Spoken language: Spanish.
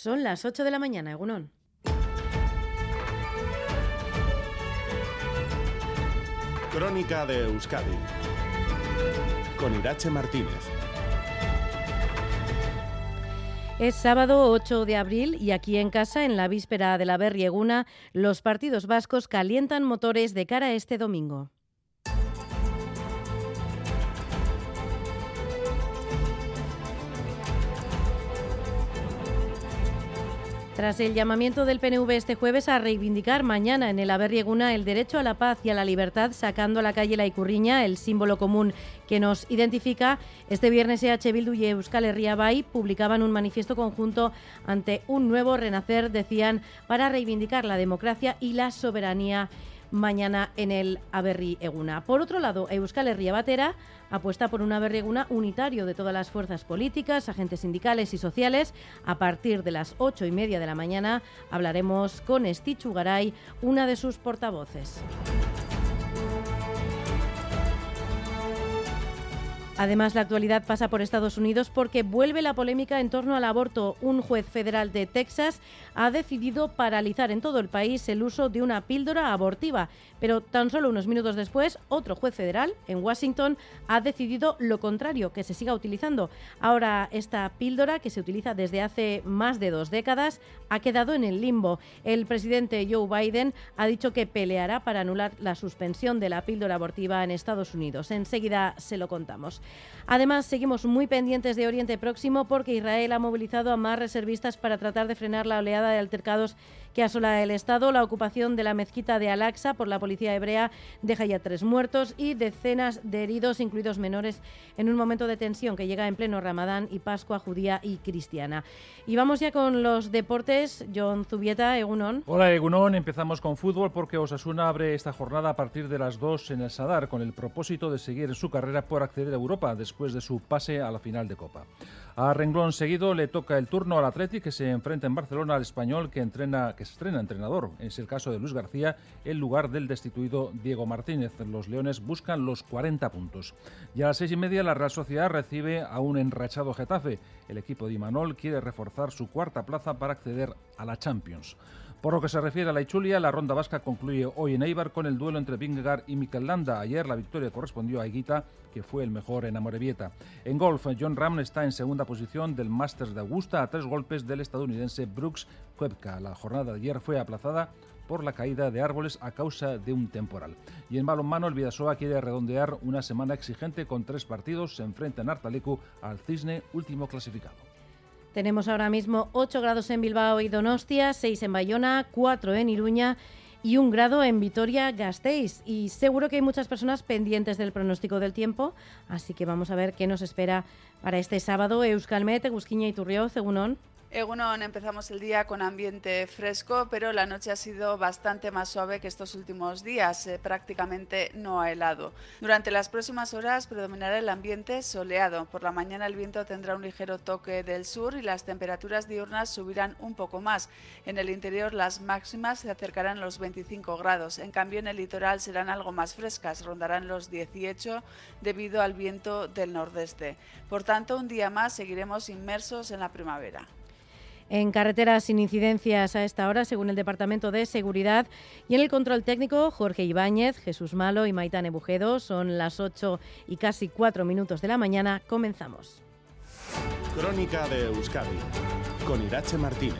Son las 8 de la mañana, Egunón. Crónica de Euskadi con Irache Martínez. Es sábado 8 de abril y aquí en casa, en la víspera de la Berrieguna, los partidos vascos calientan motores de cara a este domingo. Tras el llamamiento del PNV este jueves a reivindicar mañana en el Aberrieguna el derecho a la paz y a la libertad, sacando a la calle la Icurriña, el símbolo común que nos identifica, este viernes EH Bildu y Euskal Herria Bay publicaban un manifiesto conjunto ante un nuevo renacer, decían, para reivindicar la democracia y la soberanía mañana en el Aberri Eguna. Por otro lado, Euskal Herria Batera apuesta por un Aberri Eguna unitario de todas las fuerzas políticas, agentes sindicales y sociales. A partir de las ocho y media de la mañana hablaremos con Estichu Garay, una de sus portavoces. Además, la actualidad pasa por Estados Unidos porque vuelve la polémica en torno al aborto. Un juez federal de Texas ha decidido paralizar en todo el país el uso de una píldora abortiva. Pero tan solo unos minutos después, otro juez federal en Washington ha decidido lo contrario, que se siga utilizando. Ahora, esta píldora, que se utiliza desde hace más de dos décadas, ha quedado en el limbo. El presidente Joe Biden ha dicho que peleará para anular la suspensión de la píldora abortiva en Estados Unidos. Enseguida se lo contamos. Además, seguimos muy pendientes de Oriente Próximo porque Israel ha movilizado a más reservistas para tratar de frenar la oleada de altercados que asola el Estado. La ocupación de la mezquita de Al-Aqsa por la policía hebrea deja ya tres muertos y decenas de heridos, incluidos menores, en un momento de tensión que llega en pleno Ramadán y Pascua judía y cristiana. Y vamos ya con los deportes. John Zubieta, Egunon. Hola, Egunon. Empezamos con fútbol porque Osasuna abre esta jornada a partir de las 2 en el Sadar con el propósito de seguir su carrera por acceder a Europa después de su pase a la final de Copa. A renglón seguido le toca el turno al Athletic que se enfrenta en Barcelona al español que entrena estrena entrenador. Es el caso de Luis García en lugar del destituido Diego Martínez. Los Leones buscan los 40 puntos. Y a las seis y media la Real Sociedad recibe a un enrachado Getafe. El equipo de Imanol quiere reforzar su cuarta plaza para acceder a la Champions. Por lo que se refiere a la Ichulia, la ronda vasca concluye hoy en Eibar con el duelo entre Vingegaard y Mikel Landa. Ayer la victoria correspondió a Higuita, que fue el mejor en Amorebieta. En golf, John Ram está en segunda posición del Masters de Augusta a tres golpes del estadounidense Brooks Koepka. La jornada de ayer fue aplazada por la caída de árboles a causa de un temporal. Y en balonmano, el Vidasoa quiere redondear una semana exigente con tres partidos. Se enfrenta en Artalecu al Cisne, último clasificado. Tenemos ahora mismo 8 grados en Bilbao y Donostia, 6 en Bayona, 4 en Iruña y un grado en Vitoria-Gasteiz. Y seguro que hay muchas personas pendientes del pronóstico del tiempo, así que vamos a ver qué nos espera para este sábado. Euskalmet, Gusquiña y Turrioz, Egunon. Egunon, empezamos el día con ambiente fresco, pero la noche ha sido bastante más suave que estos últimos días, eh, prácticamente no ha helado. Durante las próximas horas predominará el ambiente soleado. Por la mañana el viento tendrá un ligero toque del sur y las temperaturas diurnas subirán un poco más. En el interior las máximas se acercarán a los 25 grados. En cambio en el litoral serán algo más frescas, rondarán los 18 debido al viento del nordeste. Por tanto, un día más seguiremos inmersos en la primavera. En carreteras sin incidencias a esta hora, según el Departamento de Seguridad. Y en el control técnico, Jorge Ibáñez, Jesús Malo y Maitane Bujedo. Son las 8 y casi 4 minutos de la mañana. Comenzamos. Crónica de Euskadi con Irache Martínez.